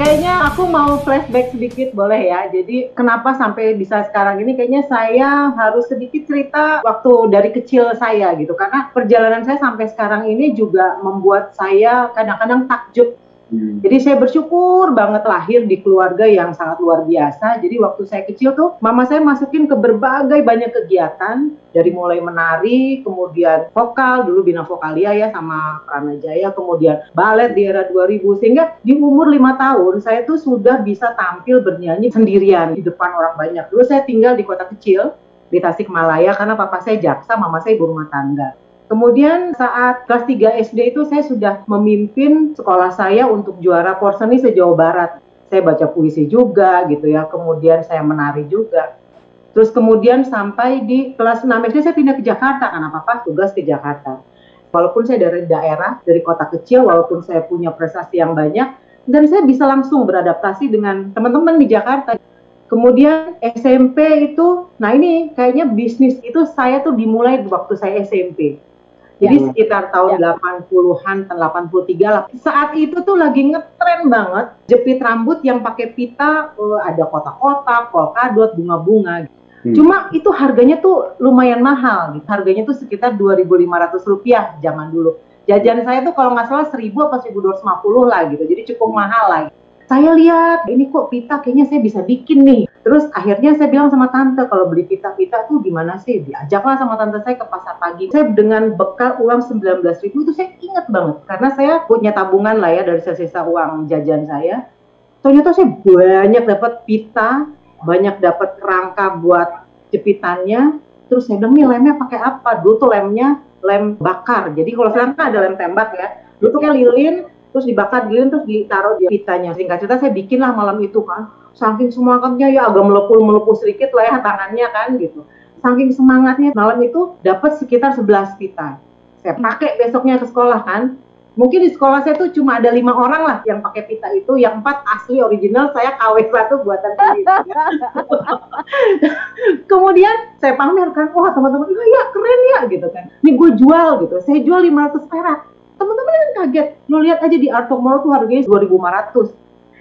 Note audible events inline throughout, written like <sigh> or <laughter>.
Kayaknya aku mau flashback sedikit boleh ya. Jadi kenapa sampai bisa sekarang ini kayaknya saya harus sedikit cerita waktu dari kecil saya gitu. Karena perjalanan saya sampai sekarang ini juga membuat saya kadang-kadang takjub Hmm. Jadi saya bersyukur banget lahir di keluarga yang sangat luar biasa. Jadi waktu saya kecil tuh mama saya masukin ke berbagai banyak kegiatan dari mulai menari, kemudian vokal dulu bina vokalia ya sama Pranajaya, kemudian balet di era 2000 sehingga di umur lima tahun saya tuh sudah bisa tampil bernyanyi sendirian di depan orang banyak. Dulu saya tinggal di kota kecil di Tasikmalaya karena papa saya jaksa, mama saya ibu rumah tangga. Kemudian saat kelas 3 SD itu saya sudah memimpin sekolah saya untuk juara porseni se-Jawa Barat. Saya baca puisi juga gitu ya, kemudian saya menari juga. Terus kemudian sampai di kelas 6 SD saya pindah ke Jakarta karena papa tugas ke Jakarta. Walaupun saya dari daerah, dari kota kecil, walaupun saya punya prestasi yang banyak, dan saya bisa langsung beradaptasi dengan teman-teman di Jakarta. Kemudian SMP itu, nah ini kayaknya bisnis itu saya tuh dimulai waktu saya SMP jadi ya. sekitar tahun ya. 80-an, 83 lah. Saat itu tuh lagi ngetren banget jepit rambut yang pakai pita, uh, ada kotak-kotak, polkadot, bunga-bunga. Hmm. Cuma itu harganya tuh lumayan mahal gitu. Harganya tuh sekitar 2.500 rupiah zaman dulu. Jajan saya tuh kalau nggak salah 1.000 apa 1.250 lah gitu. Jadi cukup mahal lah. Gitu saya lihat ini kok pita kayaknya saya bisa bikin nih. Terus akhirnya saya bilang sama tante kalau beli pita-pita tuh gimana sih? Diajaklah sama tante saya ke pasar pagi. Saya dengan bekal uang 19 ribu itu saya ingat banget karena saya punya tabungan lah ya dari sisa uang jajan saya. Ternyata saya banyak dapat pita, banyak dapat rangka buat jepitannya. Terus saya bilang nih lemnya pakai apa? Dulu tuh lemnya lem bakar. Jadi kalau sekarang kan ada lem tembak ya. Dulu tuh kayak lilin, terus dibakar lilin terus ditaruh di pitanya. Singkat cerita saya bikin lah malam itu kan saking semangatnya ya agak melepul melepul sedikit lah ya tangannya kan gitu. Saking semangatnya malam itu dapat sekitar 11 pita. Saya pakai besoknya ke sekolah kan. Mungkin di sekolah saya tuh cuma ada lima orang lah yang pakai pita itu. Yang empat asli original saya KW satu buatan sendiri <laughs> kemudian saya pamerkan wah teman-teman ya keren ya gitu kan. Ini gue jual gitu. Saya jual 500 perak teman-teman kan kaget. Lo lihat aja di Art Mall tuh harganya 2.500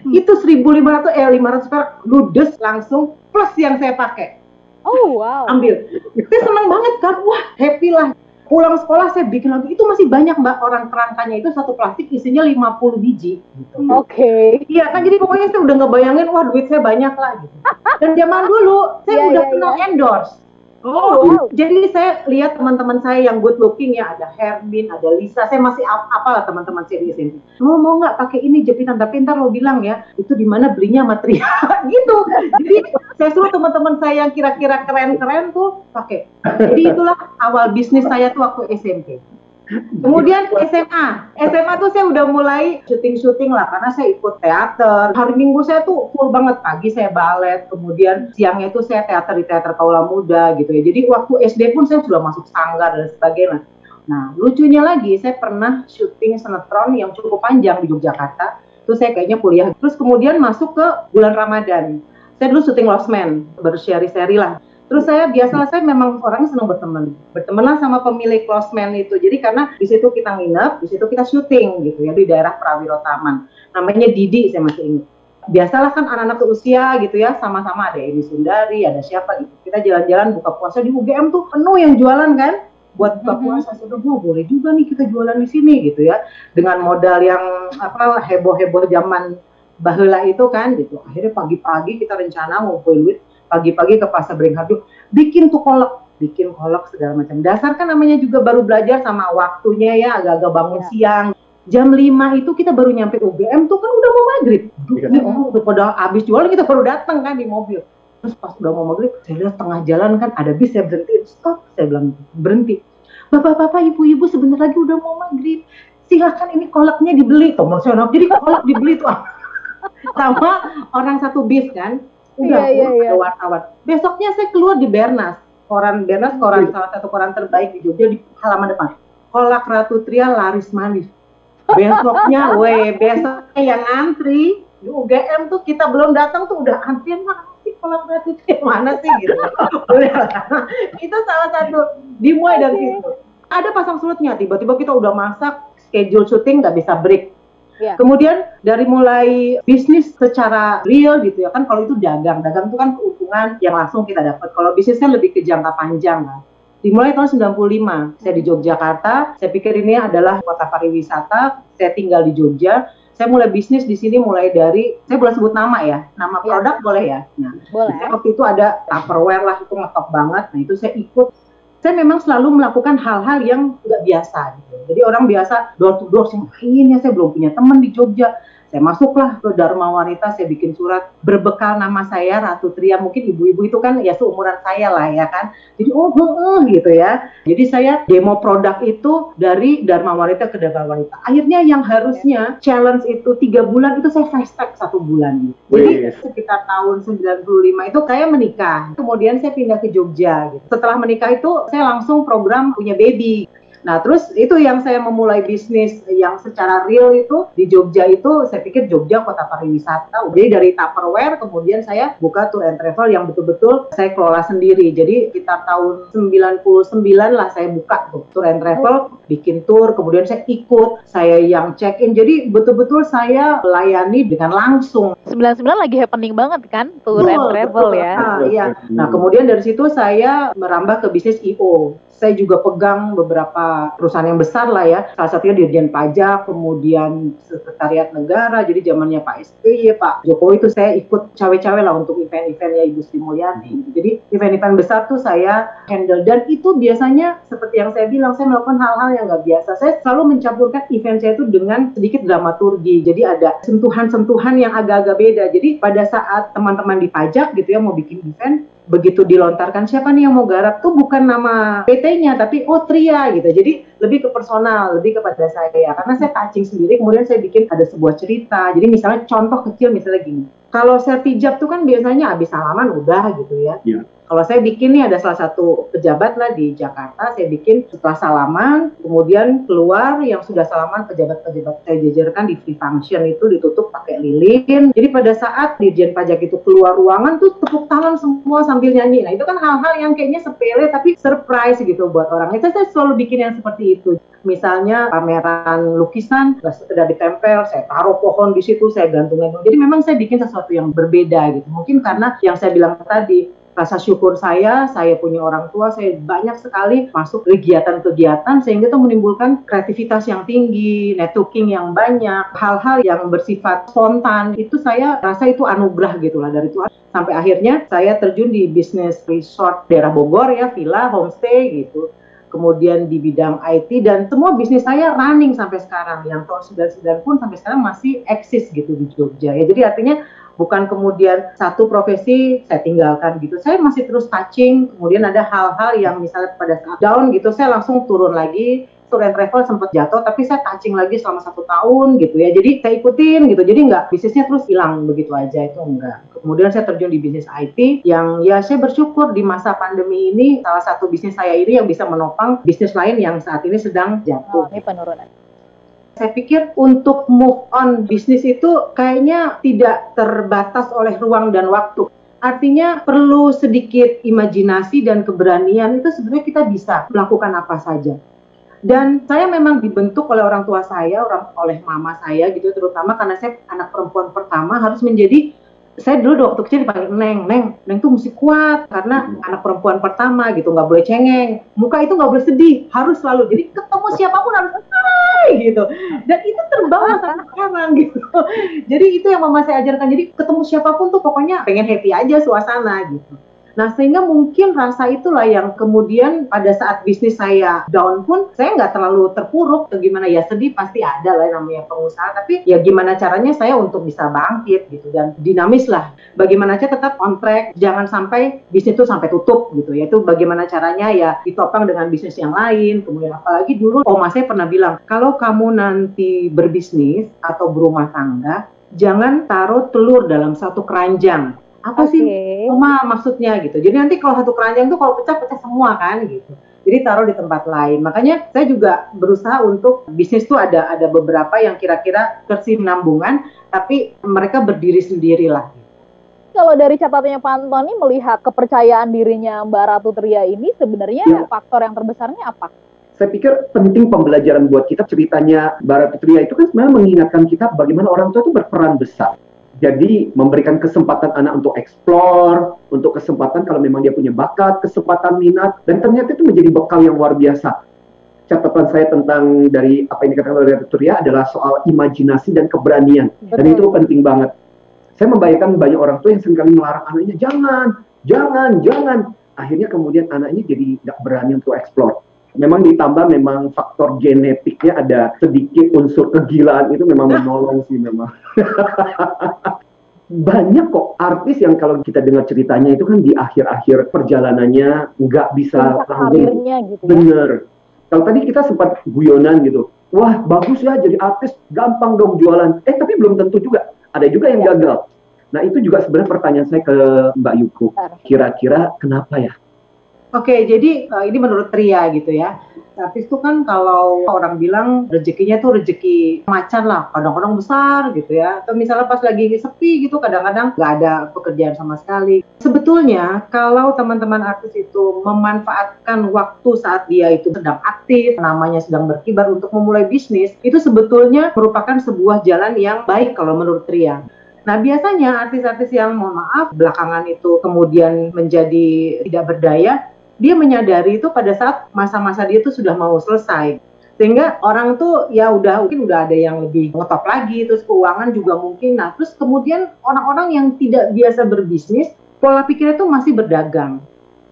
hmm. itu 1.500 eh 500 perak ludes langsung plus yang saya pakai. Oh wow. Ambil. Saya senang banget kan. Wah happy lah. Pulang sekolah saya bikin lagi. Itu masih banyak mbak orang kerangkanya itu. Satu plastik isinya 50 biji. Gitu. oke. Okay. iya kan jadi pokoknya saya udah ngebayangin wah duit saya banyak lah gitu. Dan zaman dulu saya yeah, udah yeah, pernah yeah. endorse Oh, wow. jadi saya lihat teman-teman saya yang good looking ya, ada Herbin, ada Lisa, saya masih apalah teman-teman saya di sini. Lo mau nggak pakai ini jepitan? Tapi ntar lo bilang ya, itu di mana belinya material <laughs> gitu. Jadi saya suruh teman-teman saya yang kira-kira keren-keren tuh pakai. Jadi itulah awal bisnis saya tuh waktu SMP. Kemudian SMA, SMA tuh saya udah mulai syuting-syuting lah karena saya ikut teater. Hari Minggu saya tuh full banget pagi saya balet, kemudian siangnya itu saya teater di teater Kaula Muda gitu ya. Jadi waktu SD pun saya sudah masuk sanggar dan sebagainya. Nah lucunya lagi saya pernah syuting sinetron yang cukup panjang di Yogyakarta. Terus saya kayaknya kuliah. Terus kemudian masuk ke bulan Ramadan. Saya dulu syuting Lost Man, berseri-seri lah Terus saya biasa saya memang orangnya senang berteman. Bertemanlah sama pemilik close man itu. Jadi karena di situ kita nginep, di situ kita syuting gitu ya di daerah Prawiro Taman. Namanya Didi saya masih ingat. Biasalah kan anak-anak usia gitu ya, sama-sama ada Edi Sundari, ada siapa gitu. Kita jalan-jalan buka puasa di UGM tuh penuh yang jualan kan buat buka puasa sudah oh, boleh juga nih kita jualan di sini gitu ya dengan modal yang apa heboh-heboh zaman bahula itu kan gitu akhirnya pagi-pagi kita rencana ngumpulin duit pagi-pagi ke pasar Beringharjo bikin tuh kolak bikin kolak segala macam. Dasar kan namanya juga baru belajar sama waktunya ya agak-agak bangun ya. siang. Jam 5 itu kita baru nyampe UGM tuh kan udah mau maghrib. Ini oh, udah pada habis jual kita baru datang kan di mobil. Terus pas udah mau maghrib saya lihat tengah jalan kan ada bis saya berhenti. Stop saya bilang berhenti. Bapak-bapak ibu-ibu sebentar lagi udah mau maghrib. Silahkan ini kolaknya dibeli. Teman saya jadi kolak dibeli tuh. <laughs> Sama orang satu bis kan udah iya, iya, iya. wartawan. Besoknya saya keluar di Bernas, koran Bernas, koran hmm. salah satu koran terbaik di Jogja di halaman depan. Kolak Ratu Tria laris manis. <laughs> Besoknya, weh, besoknya yang antri di UGM tuh kita belum datang tuh udah antrian mana sih kolak Ratu Tria mana sih gitu. <laughs> itu salah satu dimulai dari situ. Ada pasang surutnya, tiba-tiba kita udah masak, schedule syuting nggak bisa break Yeah. Kemudian dari mulai bisnis secara real gitu ya kan kalau itu dagang, dagang itu kan keuntungan yang langsung kita dapat. Kalau bisnis kan lebih ke jangka panjang kan. Dimulai tahun 95, saya di Yogyakarta, saya pikir ini adalah kota pariwisata, saya tinggal di Jogja, saya mulai bisnis di sini mulai dari saya boleh sebut nama ya nama ya. produk boleh ya nah boleh. waktu itu ada Tupperware lah itu ngetop banget nah itu saya ikut saya memang selalu melakukan hal-hal yang nggak biasa gitu. Jadi orang biasa door to door, saya main ya, saya belum punya teman di Jogja saya masuklah ke Dharma Wanita, saya bikin surat berbekal nama saya Ratu Tria. Mungkin ibu-ibu itu kan ya seumuran saya lah ya kan. Jadi oh uh, gitu ya. Jadi saya demo produk itu dari Dharma Wanita ke Dharma Wanita. Akhirnya yang harusnya challenge itu tiga bulan itu saya fast track satu bulan. Jadi sekitar tahun 95 itu saya menikah. Kemudian saya pindah ke Jogja. Gitu. Setelah menikah itu saya langsung program punya baby. Nah, terus itu yang saya memulai bisnis yang secara real itu di Jogja itu saya pikir Jogja kota pariwisata. Jadi dari Tupperware kemudian saya buka tour and travel yang betul-betul saya kelola sendiri. Jadi kita tahun 99 lah saya buka tuh tour and travel, bikin tour, kemudian saya ikut, saya yang check in. Jadi betul-betul saya melayani dengan langsung. 99 lagi happening banget kan tour betul, and travel betul. ya. Nah, iya. Nah, kemudian dari situ saya merambah ke bisnis IO saya juga pegang beberapa perusahaan yang besar lah ya. Salah satunya Dirjen Pajak, kemudian Sekretariat Negara. Jadi zamannya Pak SBY, Pak Jokowi itu saya ikut cawe-cawe lah untuk event-event ya Ibu Sri Mulyani. Jadi event-event besar tuh saya handle dan itu biasanya seperti yang saya bilang saya melakukan hal-hal yang nggak biasa. Saya selalu mencampurkan event saya itu dengan sedikit dramaturgi. Jadi ada sentuhan-sentuhan yang agak-agak beda. Jadi pada saat teman-teman di pajak gitu ya mau bikin event, begitu dilontarkan siapa nih yang mau garap tuh bukan nama PT-nya tapi oh Tria gitu. Jadi lebih ke personal, lebih kepada saya karena saya touching sendiri kemudian saya bikin ada sebuah cerita. Jadi misalnya contoh kecil misalnya gini. Kalau saya pijat tuh kan biasanya habis salaman udah gitu ya. Yeah kalau saya bikin nih ada salah satu pejabat lah di Jakarta, saya bikin setelah salaman, kemudian keluar yang sudah salaman pejabat-pejabat saya jajarkan di free function itu ditutup pakai lilin. Jadi pada saat Dirjen Pajak itu keluar ruangan tuh tepuk tangan semua sambil nyanyi. Nah itu kan hal-hal yang kayaknya sepele tapi surprise gitu buat orang. Itu saya selalu bikin yang seperti itu. Misalnya pameran lukisan, sekedar ditempel, saya taruh pohon di situ, saya gantung-gantung. Jadi memang saya bikin sesuatu yang berbeda gitu. Mungkin karena yang saya bilang tadi, rasa syukur saya, saya punya orang tua, saya banyak sekali masuk kegiatan-kegiatan sehingga itu menimbulkan kreativitas yang tinggi, networking yang banyak, hal-hal yang bersifat spontan. Itu saya rasa itu anugerah gitulah dari Tuhan. Sampai akhirnya saya terjun di bisnis resort daerah Bogor ya, villa, homestay gitu kemudian di bidang IT dan semua bisnis saya running sampai sekarang yang tahun 99 pun sampai sekarang masih eksis gitu di Jogja ya jadi artinya bukan kemudian satu profesi saya tinggalkan gitu. Saya masih terus touching, kemudian ada hal-hal yang misalnya pada saat down gitu, saya langsung turun lagi, tour and travel sempat jatuh, tapi saya touching lagi selama satu tahun gitu ya. Jadi saya ikutin gitu, jadi nggak bisnisnya terus hilang begitu aja itu enggak. Kemudian saya terjun di bisnis IT yang ya saya bersyukur di masa pandemi ini salah satu bisnis saya ini yang bisa menopang bisnis lain yang saat ini sedang jatuh. Oh, ini penurunan saya pikir untuk move on bisnis itu kayaknya tidak terbatas oleh ruang dan waktu. Artinya perlu sedikit imajinasi dan keberanian itu sebenarnya kita bisa melakukan apa saja. Dan saya memang dibentuk oleh orang tua saya, orang oleh mama saya gitu terutama karena saya anak perempuan pertama harus menjadi saya dulu waktu kecil dipanggil Neng, Neng, Neng tuh mesti kuat karena hmm. anak perempuan pertama gitu, nggak boleh cengeng, muka itu nggak boleh sedih, harus selalu. Jadi ketemu siapa pun harus Hai gitu. Dan itu terbawa sampai sekarang gitu. Jadi itu yang mama saya ajarkan. Jadi ketemu siapa pun tuh pokoknya pengen happy aja suasana gitu. Nah, sehingga mungkin rasa itulah yang kemudian pada saat bisnis saya down pun saya nggak terlalu terpuruk ke gimana. Ya sedih pasti ada lah namanya pengusaha tapi ya gimana caranya saya untuk bisa bangkit gitu dan dinamis lah. Bagaimana aja tetap on track jangan sampai bisnis itu sampai tutup gitu ya. Itu bagaimana caranya ya ditopang dengan bisnis yang lain kemudian apalagi dulu oma saya pernah bilang kalau kamu nanti berbisnis atau berumah tangga jangan taruh telur dalam satu keranjang apa okay. sih oma maksudnya gitu jadi nanti kalau satu keranjang tuh kalau pecah pecah semua kan gitu jadi taruh di tempat lain makanya saya juga berusaha untuk bisnis tuh ada ada beberapa yang kira-kira kesinambungan tapi mereka berdiri sendiri lah kalau dari catatannya Pak Antoni melihat kepercayaan dirinya Mbak Ratu Tria ini sebenarnya ya. faktor yang terbesarnya apa? saya pikir penting pembelajaran buat kita ceritanya Barat Tria itu kan sebenarnya mengingatkan kita bagaimana orang tua itu berperan besar. Jadi memberikan kesempatan anak untuk explore, untuk kesempatan kalau memang dia punya bakat, kesempatan minat, dan ternyata itu menjadi bekal yang luar biasa. Catatan saya tentang dari apa yang dikatakan oleh Turia adalah soal imajinasi dan keberanian, Betul. dan itu penting banget. Saya membayangkan banyak orang tua yang sering kali melarang anaknya, jangan, jangan, jangan. Akhirnya kemudian anaknya jadi tidak berani untuk explore memang ditambah memang faktor genetiknya ada sedikit unsur kegilaan itu memang menolong sih memang. <laughs> Banyak kok artis yang kalau kita dengar ceritanya itu kan di akhir-akhir perjalanannya nggak bisa langsung. Gitu ya. Bener. Kalau tadi kita sempat guyonan gitu, wah bagus ya jadi artis, gampang dong jualan. Eh tapi belum tentu juga. Ada juga yang ya. gagal. Nah itu juga sebenarnya pertanyaan saya ke Mbak Yuku. Kira-kira kenapa ya Oke, jadi uh, ini menurut Tria gitu ya. Artis itu kan kalau orang bilang rezekinya tuh rezeki macan lah, kadang-kadang besar gitu ya. Atau misalnya pas lagi sepi gitu, kadang-kadang nggak ada pekerjaan sama sekali. Sebetulnya kalau teman-teman artis itu memanfaatkan waktu saat dia itu sedang aktif, namanya sedang berkibar untuk memulai bisnis, itu sebetulnya merupakan sebuah jalan yang baik kalau menurut Tria. Nah biasanya artis-artis yang mohon maaf belakangan itu kemudian menjadi tidak berdaya dia menyadari itu pada saat masa-masa dia itu sudah mau selesai sehingga orang tuh ya udah mungkin udah ada yang lebih ngetop lagi terus keuangan juga mungkin nah terus kemudian orang-orang yang tidak biasa berbisnis pola pikirnya tuh masih berdagang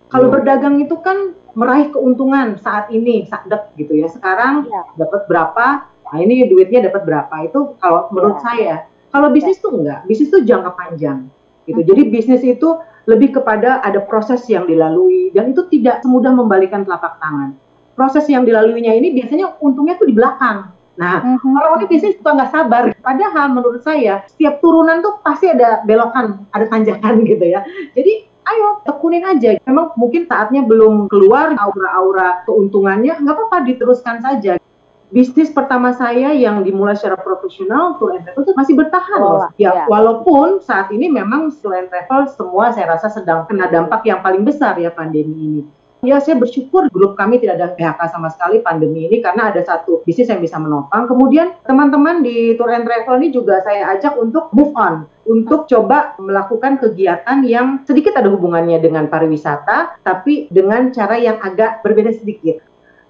kalau oh. berdagang itu kan meraih keuntungan saat ini sadek gitu ya sekarang ya. dapat berapa nah ini duitnya dapat berapa itu kalau menurut ya. saya kalau bisnis ya. tuh enggak bisnis tuh jangka panjang gitu hmm. jadi bisnis itu lebih kepada ada proses yang dilalui dan itu tidak semudah membalikan telapak tangan. Proses yang dilaluinya ini biasanya untungnya tuh di belakang. Nah, mm-hmm. orang-orang biasanya suka nggak sabar. Padahal menurut saya setiap turunan tuh pasti ada belokan, ada tanjakan <laughs> gitu ya. Jadi ayo tekunin aja. Memang mungkin saatnya belum keluar aura-aura keuntungannya, nggak apa-apa diteruskan saja bisnis pertama saya yang dimulai secara profesional tour and travel itu masih bertahan oh, loh. Ya, ya, walaupun saat ini memang tour and travel semua saya rasa sedang kena dampak yang paling besar ya pandemi ini. Ya saya bersyukur grup kami tidak ada PHK sama sekali pandemi ini karena ada satu bisnis yang bisa menopang. Kemudian teman-teman di tour and travel ini juga saya ajak untuk move on, untuk coba melakukan kegiatan yang sedikit ada hubungannya dengan pariwisata, tapi dengan cara yang agak berbeda sedikit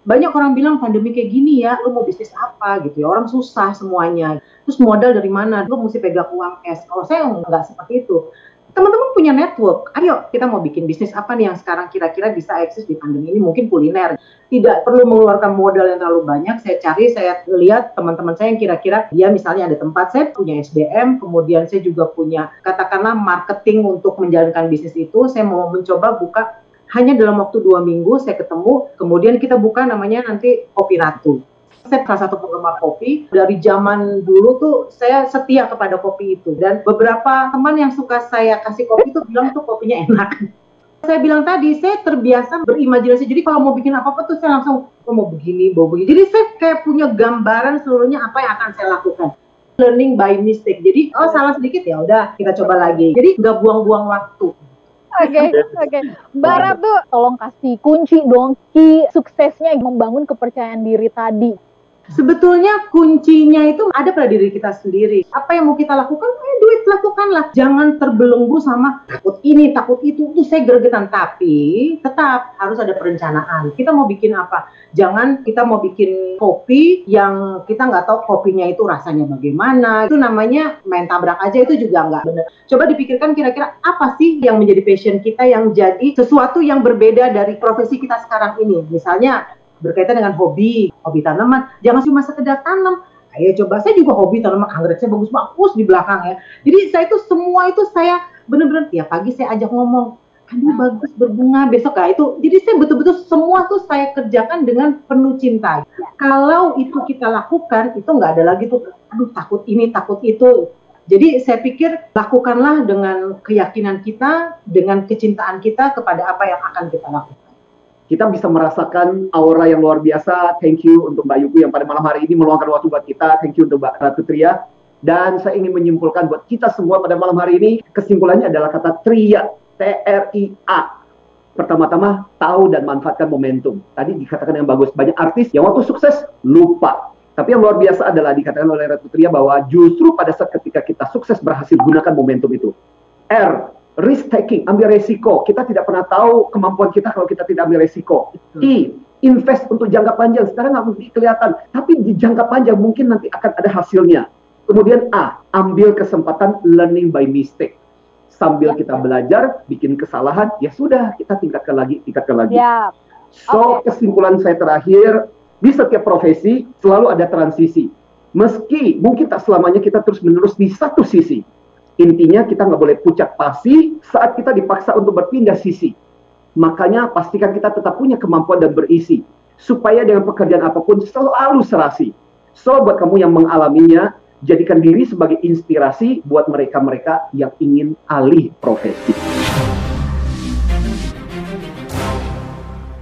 banyak orang bilang pandemi kayak gini ya, lu mau bisnis apa gitu ya, orang susah semuanya. Terus modal dari mana? Lu mesti pegang uang cash. Kalau saya nggak seperti itu. Teman-teman punya network, ayo kita mau bikin bisnis apa nih yang sekarang kira-kira bisa eksis di pandemi ini, mungkin kuliner. Tidak perlu mengeluarkan modal yang terlalu banyak, saya cari, saya lihat teman-teman saya yang kira-kira dia misalnya ada tempat, saya punya SDM, kemudian saya juga punya katakanlah marketing untuk menjalankan bisnis itu, saya mau mencoba buka hanya dalam waktu dua minggu saya ketemu, kemudian kita buka namanya nanti Kopi Ratu. Saya salah satu penggemar kopi. Dari zaman dulu tuh saya setia kepada kopi itu. Dan beberapa teman yang suka saya kasih kopi itu bilang tuh kopinya enak. <laughs> Saya bilang tadi, saya terbiasa berimajinasi. Jadi kalau mau bikin apa-apa tuh saya langsung, oh, mau begini, mau begini. Jadi saya kayak punya gambaran seluruhnya apa yang akan saya lakukan learning by mistake. Jadi oh salah sedikit ya udah kita coba lagi. Jadi nggak buang-buang waktu. Oke, oke. Mbak Ratu, tolong kasih kunci dong ki suksesnya membangun kepercayaan diri tadi. Sebetulnya kuncinya itu ada pada diri kita sendiri. Apa yang mau kita lakukan, eh duit lakukanlah. Jangan terbelenggu sama takut ini, takut itu. Itu saya gregetan. Tapi tetap harus ada perencanaan. Kita mau bikin apa? Jangan kita mau bikin kopi yang kita nggak tahu kopinya itu rasanya bagaimana. Itu namanya main tabrak aja itu juga nggak benar. Coba dipikirkan kira-kira apa sih yang menjadi passion kita yang jadi sesuatu yang berbeda dari profesi kita sekarang ini. Misalnya berkaitan dengan hobi, hobi tanaman, jangan cuma sekedar tanam. Ayo coba, saya juga hobi tanaman anggrek saya bagus-bagus di belakang ya. Jadi saya itu semua itu saya benar-benar tiap pagi saya ajak ngomong, aduh bagus berbunga besok ya itu. Jadi saya betul-betul semua tuh saya kerjakan dengan penuh cinta. Kalau itu kita lakukan, itu nggak ada lagi tuh, aduh takut ini, takut itu. Jadi saya pikir lakukanlah dengan keyakinan kita, dengan kecintaan kita kepada apa yang akan kita lakukan kita bisa merasakan aura yang luar biasa. Thank you untuk Mbak Yuku yang pada malam hari ini meluangkan waktu buat kita. Thank you untuk Mbak Ratu Tria. Dan saya ingin menyimpulkan buat kita semua pada malam hari ini, kesimpulannya adalah kata Tria, T-R-I-A. Pertama-tama tahu dan manfaatkan momentum. Tadi dikatakan yang bagus, banyak artis yang waktu sukses lupa. Tapi yang luar biasa adalah dikatakan oleh Ratu Tria bahwa justru pada saat ketika kita sukses berhasil gunakan momentum itu. R, risk taking, ambil resiko. Kita tidak pernah tahu kemampuan kita kalau kita tidak ambil resiko. I, invest untuk jangka panjang. Sekarang nggak mungkin kelihatan, tapi di jangka panjang mungkin nanti akan ada hasilnya. Kemudian A, ambil kesempatan learning by mistake. Sambil kita belajar, bikin kesalahan, ya sudah kita tingkatkan lagi, tingkatkan lagi. So, kesimpulan saya terakhir, di setiap profesi selalu ada transisi. Meski mungkin tak selamanya kita terus menerus di satu sisi. Intinya kita nggak boleh pucat pasi saat kita dipaksa untuk berpindah sisi. Makanya pastikan kita tetap punya kemampuan dan berisi. Supaya dengan pekerjaan apa pun selalu serasi. So, buat kamu yang mengalaminya, jadikan diri sebagai inspirasi buat mereka-mereka yang ingin alih profesi.